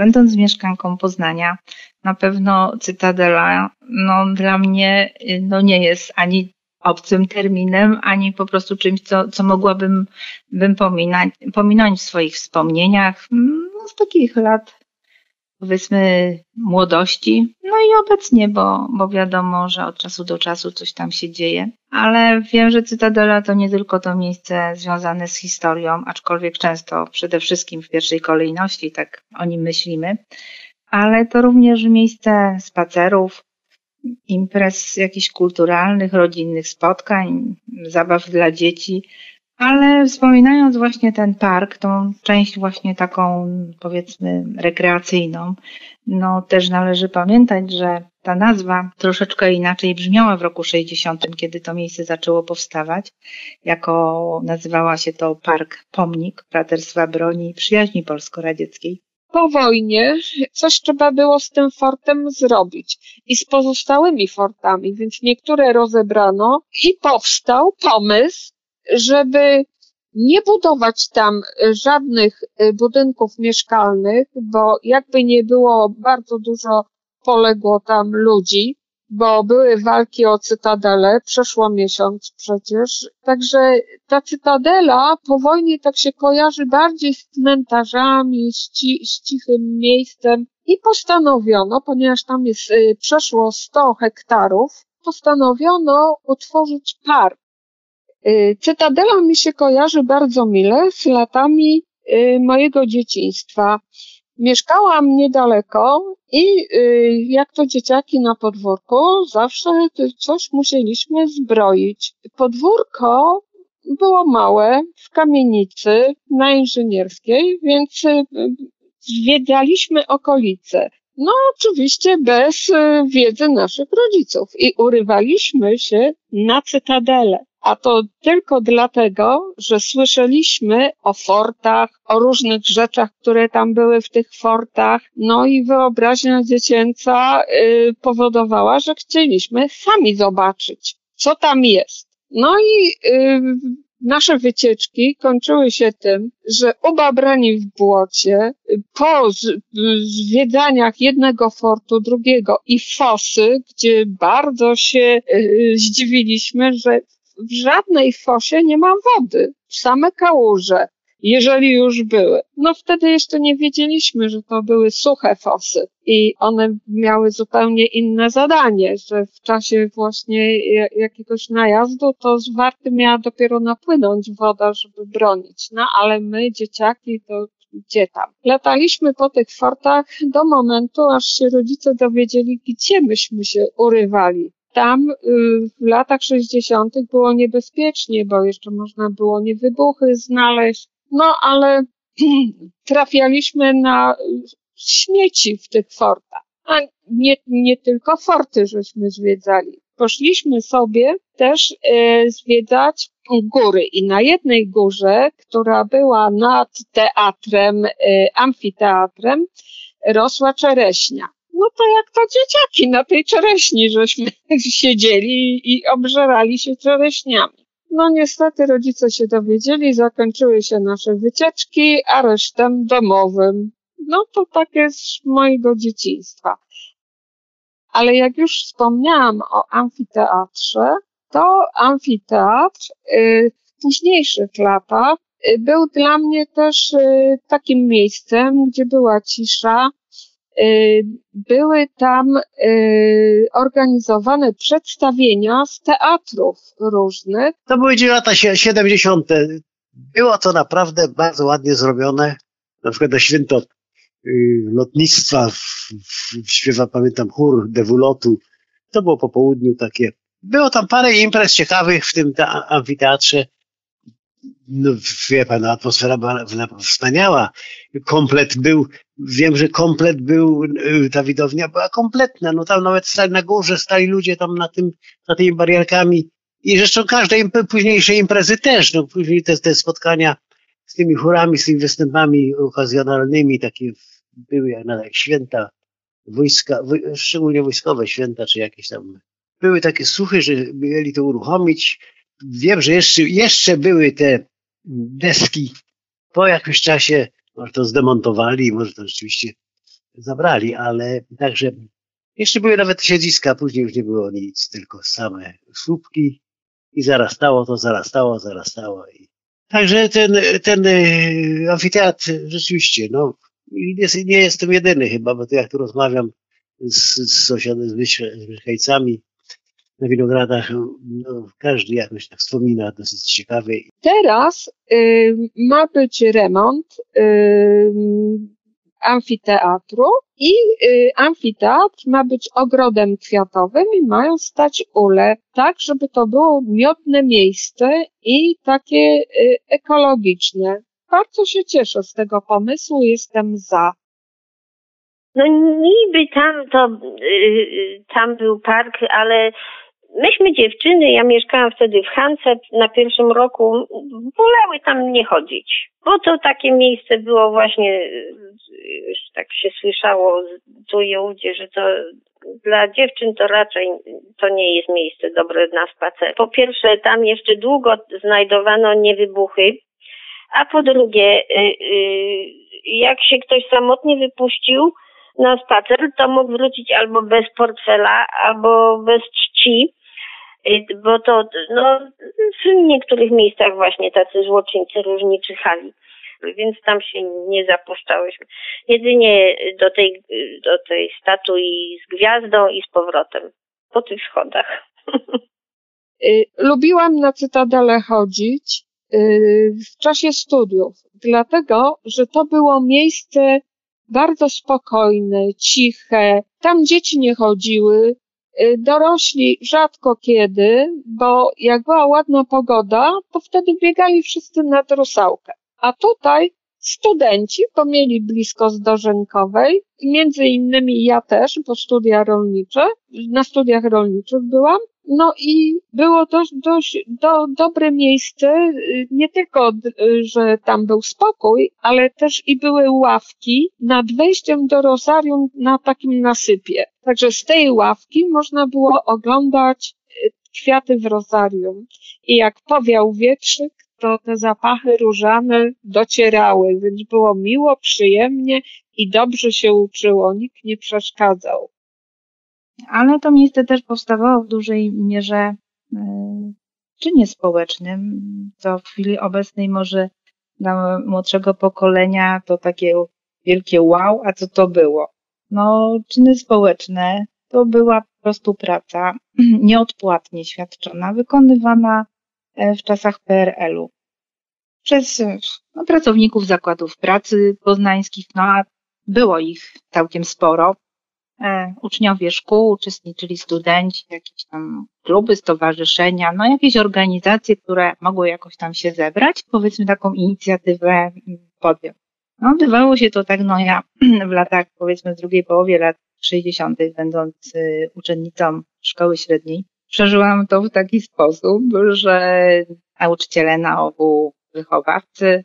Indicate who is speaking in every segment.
Speaker 1: Będąc mieszkanką Poznania, na pewno Cytadela no, dla mnie no, nie jest ani obcym terminem, ani po prostu czymś, co, co mogłabym bym pominać, pominąć w swoich wspomnieniach. No, z takich lat powiedzmy młodości, no i obecnie, bo, bo wiadomo, że od czasu do czasu coś tam się dzieje. Ale wiem, że Cytadela to nie tylko to miejsce związane z historią, aczkolwiek często przede wszystkim w pierwszej kolejności tak o nim myślimy, ale to również miejsce spacerów, imprez jakichś kulturalnych, rodzinnych spotkań, zabaw dla dzieci, ale wspominając właśnie ten park, tą część właśnie taką powiedzmy rekreacyjną, no też należy pamiętać, że ta nazwa troszeczkę inaczej brzmiała w roku 60, kiedy to miejsce zaczęło powstawać. Jako nazywała się to Park Pomnik Braterstwa Broni i Przyjaźni Polsko-Radzieckiej.
Speaker 2: Po wojnie coś trzeba było z tym fortem zrobić i z pozostałymi fortami, więc niektóre rozebrano i powstał pomysł, żeby nie budować tam żadnych y, budynków mieszkalnych, bo jakby nie było, bardzo dużo poległo tam ludzi, bo były walki o cytadelę, przeszło miesiąc przecież. Także ta cytadela po wojnie tak się kojarzy bardziej z cmentarzami, z, ci, z cichym miejscem i postanowiono, ponieważ tam jest y, przeszło 100 hektarów, postanowiono utworzyć park Cytadela mi się kojarzy bardzo mile z latami y, mojego dzieciństwa. Mieszkałam niedaleko i y, jak to dzieciaki na podwórku, zawsze coś musieliśmy zbroić. Podwórko było małe, w kamienicy na inżynierskiej, więc zwiedzaliśmy okolice. No, oczywiście bez wiedzy naszych rodziców i urywaliśmy się na cytadelę. A to tylko dlatego, że słyszeliśmy o fortach, o różnych rzeczach, które tam były w tych fortach. No i wyobraźnia dziecięca y, powodowała, że chcieliśmy sami zobaczyć, co tam jest. No i y, nasze wycieczki kończyły się tym, że ubabrani w błocie, po zwiedzaniach jednego fortu, drugiego i fosy, gdzie bardzo się y, zdziwiliśmy, że w żadnej fosie nie ma wody, same kałuże, jeżeli już były. No wtedy jeszcze nie wiedzieliśmy, że to były suche fosy i one miały zupełnie inne zadanie, że w czasie właśnie jakiegoś najazdu to z warty miała dopiero napłynąć woda, żeby bronić. No ale my, dzieciaki, to gdzie tam. Lataliśmy po tych fortach do momentu, aż się rodzice dowiedzieli, gdzie myśmy się urywali tam y, w latach 60. było niebezpiecznie, bo jeszcze można było niewybuchy znaleźć. No ale trafialiśmy na śmieci w tych fortach. A nie, nie tylko forty żeśmy zwiedzali. Poszliśmy sobie też e, zwiedzać góry i na jednej górze, która była nad teatrem, e, amfiteatrem, rosła czereśnia no to jak to dzieciaki na tej czereśni, żeśmy siedzieli i obżerali się czereśniami. No niestety rodzice się dowiedzieli, zakończyły się nasze wycieczki aresztem domowym. No to tak jest mojego dzieciństwa. Ale jak już wspomniałam o amfiteatrze, to amfiteatr y, w późniejszych latach y, był dla mnie też y, takim miejscem, gdzie była cisza, były tam y, organizowane przedstawienia z teatrów różnych.
Speaker 3: To były lata 70. Było to naprawdę bardzo ładnie zrobione. Na przykład na święto y, lotnictwa w, w, śpiewa, pamiętam, chór Dewulotu. To było po południu takie. Było tam parę imprez ciekawych w tym amfiteatrze no, wie pan, atmosfera była wspaniała. Komplet był, wiem, że komplet był, y, ta widownia była kompletna. No tam nawet stali na górze, stali ludzie tam na tym, za tymi barierkami. I zresztą każde późniejsze imprezy też, no później te, te spotkania z tymi chórami, z tymi występami okazjonalnymi, takie były jak, jak święta wojska, szczególnie wojskowe święta, czy jakieś tam. Były takie słuchy, że mieli to uruchomić. Wiem, że jeszcze, jeszcze były te deski. Po jakimś czasie może to zdemontowali, może to rzeczywiście zabrali, ale także jeszcze były nawet siedziska, później już nie było nic, tylko same słupki i zarastało to, zarastało, zarastało. I... Także ten, ten e, amfiteatr rzeczywiście, no, nie jestem jedyny chyba, bo to jak tu rozmawiam z, z sąsiadami, z mieszkańcami na winogradach, no, każdy jakoś tak wspomina dosyć ciekawie.
Speaker 2: Teraz y, ma być remont y, amfiteatru i y, amfiteatr ma być ogrodem kwiatowym i mają stać ule, tak żeby to było miodne miejsce i takie y, ekologiczne. Bardzo się cieszę z tego pomysłu, jestem za.
Speaker 4: No niby tam to, y, tam był park, ale myśmy dziewczyny, ja mieszkałam wtedy w Hance na pierwszym roku, wolęły tam nie chodzić. Bo to takie miejsce było właśnie, tak się słyszało tu i ówdzie, że to dla dziewczyn to raczej to nie jest miejsce dobre na spacer. Po pierwsze, tam jeszcze długo znajdowano niewybuchy, a po drugie, y, y, jak się ktoś samotnie wypuścił na spacer, to mógł wrócić albo bez portfela, albo bez czci bo to no, w niektórych miejscach właśnie tacy złoczyńcy różni czyhali, więc tam się nie zapuszczałyśmy. Jedynie do tej, do tej statui z gwiazdą i z powrotem po tych schodach.
Speaker 2: Y, lubiłam na Cytadelę chodzić y, w czasie studiów, dlatego, że to było miejsce bardzo spokojne, ciche. Tam dzieci nie chodziły, Y, dorośli rzadko kiedy, bo jak była ładna pogoda, to wtedy biegali wszyscy na drusałkę. A tutaj studenci, bo mieli blisko z między innymi ja też, bo studia rolnicze, na studiach rolniczych byłam, no i było dość, dość do, dobre miejsce, y, nie tylko, y, że tam był spokój, ale też i były ławki nad wejściem do Rosarium na takim nasypie. Także z tej ławki można było oglądać y, kwiaty w Rosarium. I jak powiał wietrzyk, to te zapachy różane docierały, więc było miło, przyjemnie i dobrze się uczyło, nikt nie przeszkadzał
Speaker 1: ale to miejsce też powstawało w dużej mierze w e, czynie społecznym, co w chwili obecnej może dla młodszego pokolenia to takie wielkie wow, a co to było? No, czyny społeczne to była po prostu praca nieodpłatnie świadczona, wykonywana e, w czasach PRL-u przez no, pracowników zakładów pracy poznańskich, no a było ich całkiem sporo. E, uczniowie szkół, uczestniczyli studenci, jakieś tam kluby, stowarzyszenia, no jakieś organizacje, które mogły jakoś tam się zebrać, powiedzmy taką inicjatywę podjąć. No, odbywało się to tak, no ja w latach, powiedzmy w drugiej połowie lat 60., będąc y, uczennicą szkoły średniej, przeżyłam to w taki sposób, że nauczyciele na obu wychowawcy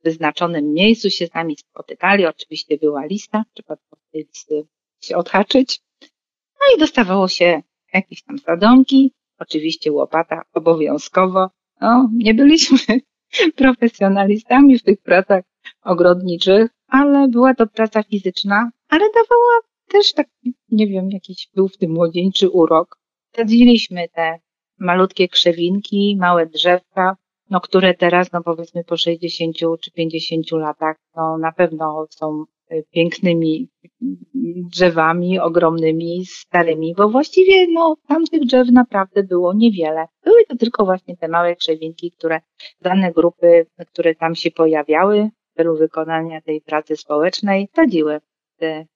Speaker 1: w wyznaczonym miejscu się z nami spotykali. Oczywiście była lista, trzeba tej listy się odhaczyć. No i dostawało się jakieś tam sadzonki, oczywiście łopata obowiązkowo. No, nie byliśmy profesjonalistami w tych pracach ogrodniczych, ale była to praca fizyczna, ale dawała też taki, nie wiem, jakiś był w tym młodzieńczy urok. Sadziliśmy te malutkie krzewinki, małe drzewka, no które teraz, no powiedzmy po 60 czy 50 latach, no na pewno są pięknymi drzewami, ogromnymi, starymi, bo właściwie no, tamtych drzew naprawdę było niewiele. Były to tylko właśnie te małe krzewinki, które dane grupy, które tam się pojawiały w celu wykonania tej pracy społecznej, sadziły te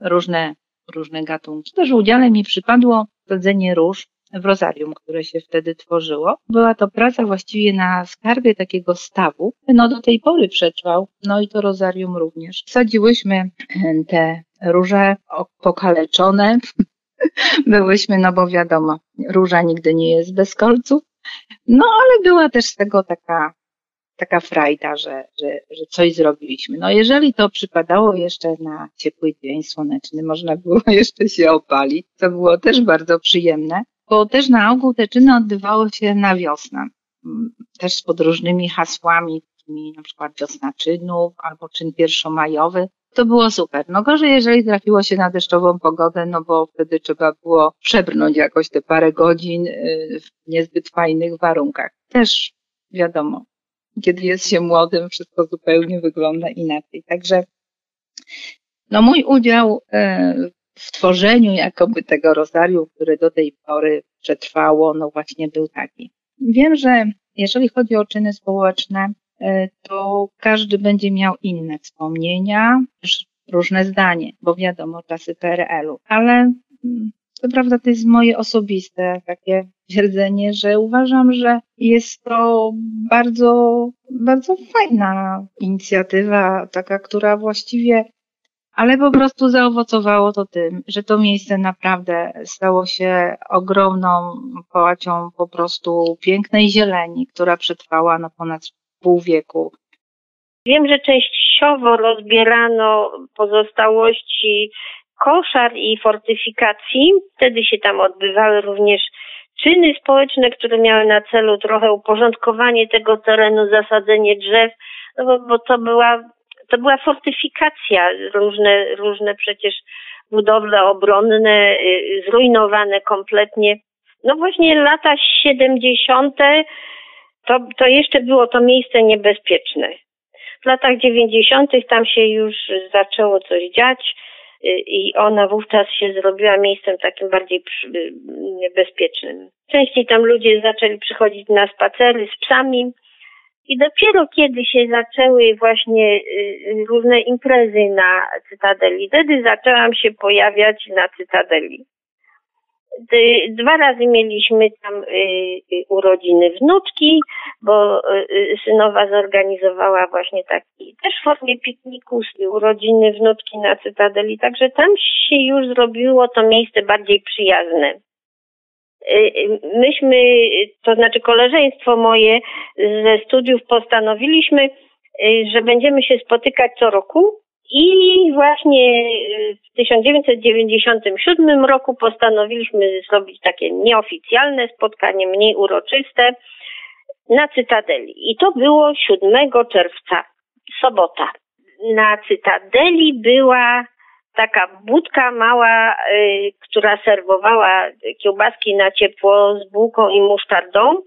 Speaker 1: różne, różne gatunki. Też udziale mi przypadło sadzenie róż w rozarium, które się wtedy tworzyło. Była to praca właściwie na skarbie takiego stawu. No do tej pory przetrwał, no i to rozarium również. Sadziłyśmy te róże pokaleczone. Byłyśmy, no bo wiadomo, róża nigdy nie jest bez kolców. No ale była też z tego taka taka frajda, że, że, że coś zrobiliśmy. No jeżeli to przypadało jeszcze na ciepły dzień słoneczny, można było jeszcze się opalić, co było też bardzo przyjemne bo też na ogół te czyny odbywały się na wiosnę. Mm, też pod różnymi hasłami, takimi na przykład wiosna czynów albo czyn pierwszomajowy. to było super. No gorzej, jeżeli trafiło się na deszczową pogodę, no bo wtedy trzeba było przebrnąć jakoś te parę godzin y, w niezbyt fajnych warunkach. Też wiadomo, kiedy jest się młodym, wszystko zupełnie wygląda inaczej. Także no mój udział y, w tworzeniu jakoby tego rozarium, które do tej pory przetrwało, no właśnie był taki. Wiem, że jeżeli chodzi o czyny społeczne, e, to każdy będzie miał inne wspomnienia, różne zdanie, bo wiadomo, czasy PRL-u. Ale mm, to prawda, to jest moje osobiste takie twierdzenie, że uważam, że jest to bardzo, bardzo fajna inicjatywa, taka, która właściwie ale po prostu zaowocowało to tym, że to miejsce naprawdę stało się ogromną połacią po prostu pięknej zieleni, która przetrwała na ponad pół wieku.
Speaker 4: Wiem, że częściowo rozbierano pozostałości koszar i fortyfikacji. Wtedy się tam odbywały również czyny społeczne, które miały na celu trochę uporządkowanie tego terenu, zasadzenie drzew, no bo, bo to była to była fortyfikacja, różne, różne przecież budowle obronne, y, zrujnowane kompletnie. No właśnie lata 70. To, to jeszcze było to miejsce niebezpieczne. W latach 90. tam się już zaczęło coś dziać y, i ona wówczas się zrobiła miejscem takim bardziej y, bezpiecznym. Częściej tam ludzie zaczęli przychodzić na spacery z psami, i dopiero kiedy się zaczęły właśnie y, y, różne imprezy na Cytadeli, wtedy zaczęłam się pojawiać na Cytadeli. Dwa razy mieliśmy tam y, urodziny wnuczki, bo synowa zorganizowała właśnie taki też w formie pikniku urodziny wnuczki na Cytadeli, także tam się już zrobiło to miejsce bardziej przyjazne. Y, y, myśmy, to znaczy koleżeństwo moje ze studiów postanowiliśmy, y, że będziemy się spotykać co roku i właśnie w 1997 roku postanowiliśmy zrobić takie nieoficjalne spotkanie, mniej uroczyste na Cytadeli. I to było 7 czerwca, sobota. Na Cytadeli była taka budka mała, y, która serwowała kiełbaski na ciepło z bułką i musztardą.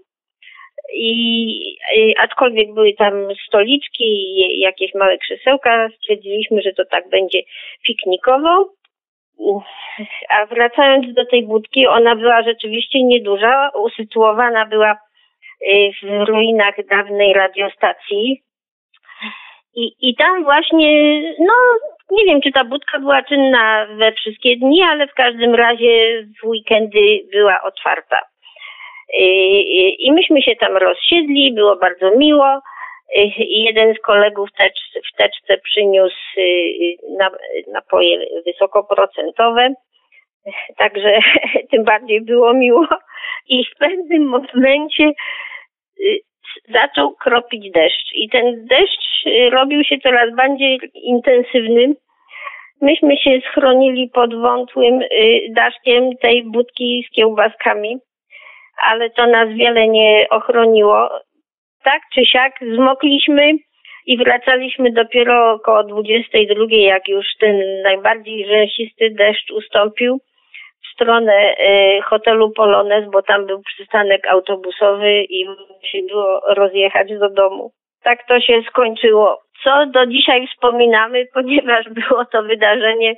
Speaker 4: I y, aczkolwiek były tam stoliczki i jakieś małe krzesełka, stwierdziliśmy, że to tak będzie piknikowo. A wracając do tej budki, ona była rzeczywiście nieduża, usytuowana była y, w ruinach dawnej radiostacji. I, I tam właśnie, no, nie wiem, czy ta budka była czynna we wszystkie dni, ale w każdym razie w weekendy była otwarta. I myśmy się tam rozsiedli, było bardzo miło. Jeden z kolegów tecz, w teczce przyniósł napoje wysokoprocentowe, także tym bardziej było miło. I w pewnym momencie zaczął kropić deszcz. I ten deszcz robił się coraz bardziej intensywny. Myśmy się schronili pod wątłym y, daszkiem tej budki z kiełbaskami, ale to nas wiele nie ochroniło. Tak czy siak zmokliśmy i wracaliśmy dopiero około 22, jak już ten najbardziej rzęsisty deszcz ustąpił stronę y, hotelu Polones, bo tam był przystanek autobusowy i się było rozjechać do domu. Tak to się skończyło co do dzisiaj wspominamy, ponieważ było to wydarzenie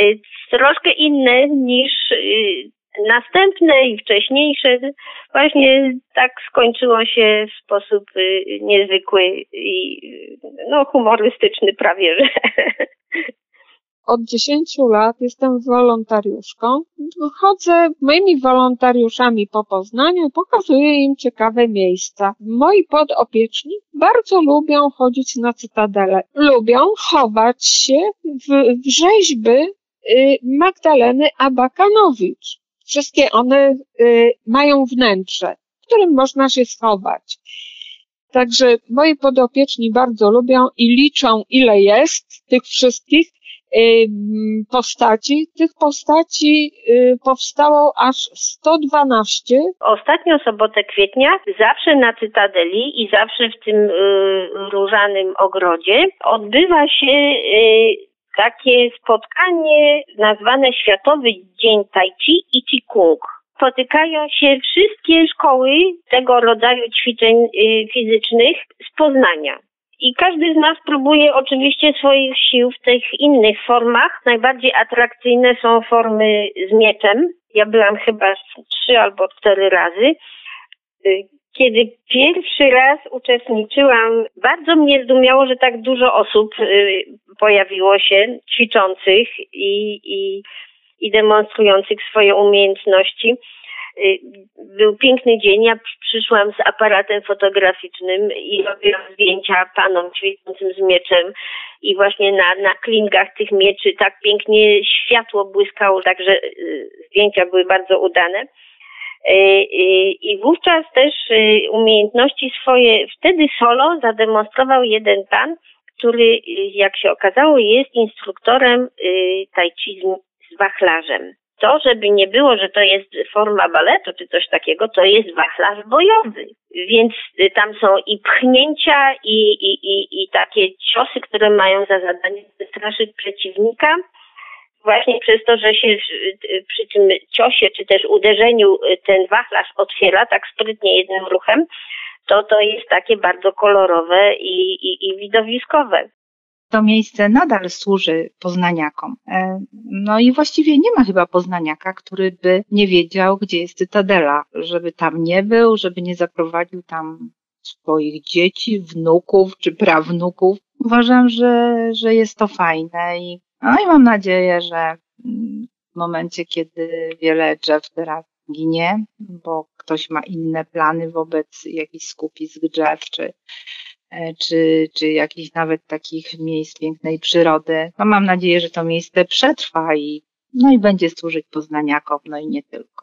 Speaker 4: y, troszkę inne niż y, następne i wcześniejsze. Właśnie tak skończyło się w sposób niezwykły i no, humorystyczny prawie, że.
Speaker 2: od 10 lat jestem wolontariuszką. Chodzę moimi wolontariuszami po Poznaniu, pokazuję im ciekawe miejsca. Moi podopieczni bardzo lubią chodzić na cytadele. Lubią chować się w, w rzeźby y, Magdaleny Abakanowicz. Wszystkie one y, mają wnętrze, w którym można się schować. Także moi podopieczni bardzo lubią i liczą, ile jest tych wszystkich postaci. Tych postaci y, powstało aż 112.
Speaker 4: Ostatnią sobotę kwietnia zawsze na Cytadeli i zawsze w tym y, różanym ogrodzie odbywa się y, takie spotkanie nazwane Światowy Dzień Tai Chi i Chi Kung. Spotykają się wszystkie szkoły tego rodzaju ćwiczeń fizycznych z Poznania. I każdy z nas próbuje oczywiście swoich sił w tych innych formach. Najbardziej atrakcyjne są formy z mieczem. Ja byłam chyba trzy albo cztery razy. Y, kiedy pierwszy raz uczestniczyłam, bardzo mnie zdumiało, że tak dużo osób y, pojawiło się ćwiczących i, i, i demonstrujących swoje umiejętności. Y, był piękny dzień, ja przyszłam z aparatem fotograficznym i robiłam zdjęcia panom ćwiczącym z mieczem i właśnie na, na klingach tych mieczy tak pięknie światło błyskało, także y, zdjęcia były bardzo udane. Y, I wówczas też umiejętności swoje wtedy solo zademonstrował jeden pan, który, jak się okazało, jest instruktorem tai chi z wachlarzem to, żeby nie było, że to jest forma baletu czy coś takiego, to jest wachlarz bojowy. Więc y, tam są i pchnięcia, i, i, i, i takie ciosy, które mają za zadanie wystraszyć przeciwnika. Właśnie przez to, że się y, przy tym ciosie czy też uderzeniu y, ten wachlarz otwiera tak sprytnie jednym ruchem, to to jest takie bardzo kolorowe i, i, i widowiskowe
Speaker 1: to miejsce nadal służy poznaniakom. E, no i właściwie nie ma chyba poznaniaka, który by nie wiedział, gdzie jest Cytadela, żeby tam nie był, żeby nie zaprowadził tam swoich dzieci, wnuków czy prawnuków. Uważam, że, że jest to fajne i, no i mam nadzieję, że w momencie, kiedy wiele drzew teraz ginie, bo ktoś ma inne plany wobec jakichś skupisk drzew, czy czy, czy jakichś nawet takich miejsc pięknej przyrody. No mam nadzieję, że to miejsce przetrwa i, no i będzie służyć poznaniakom, no i nie tylko.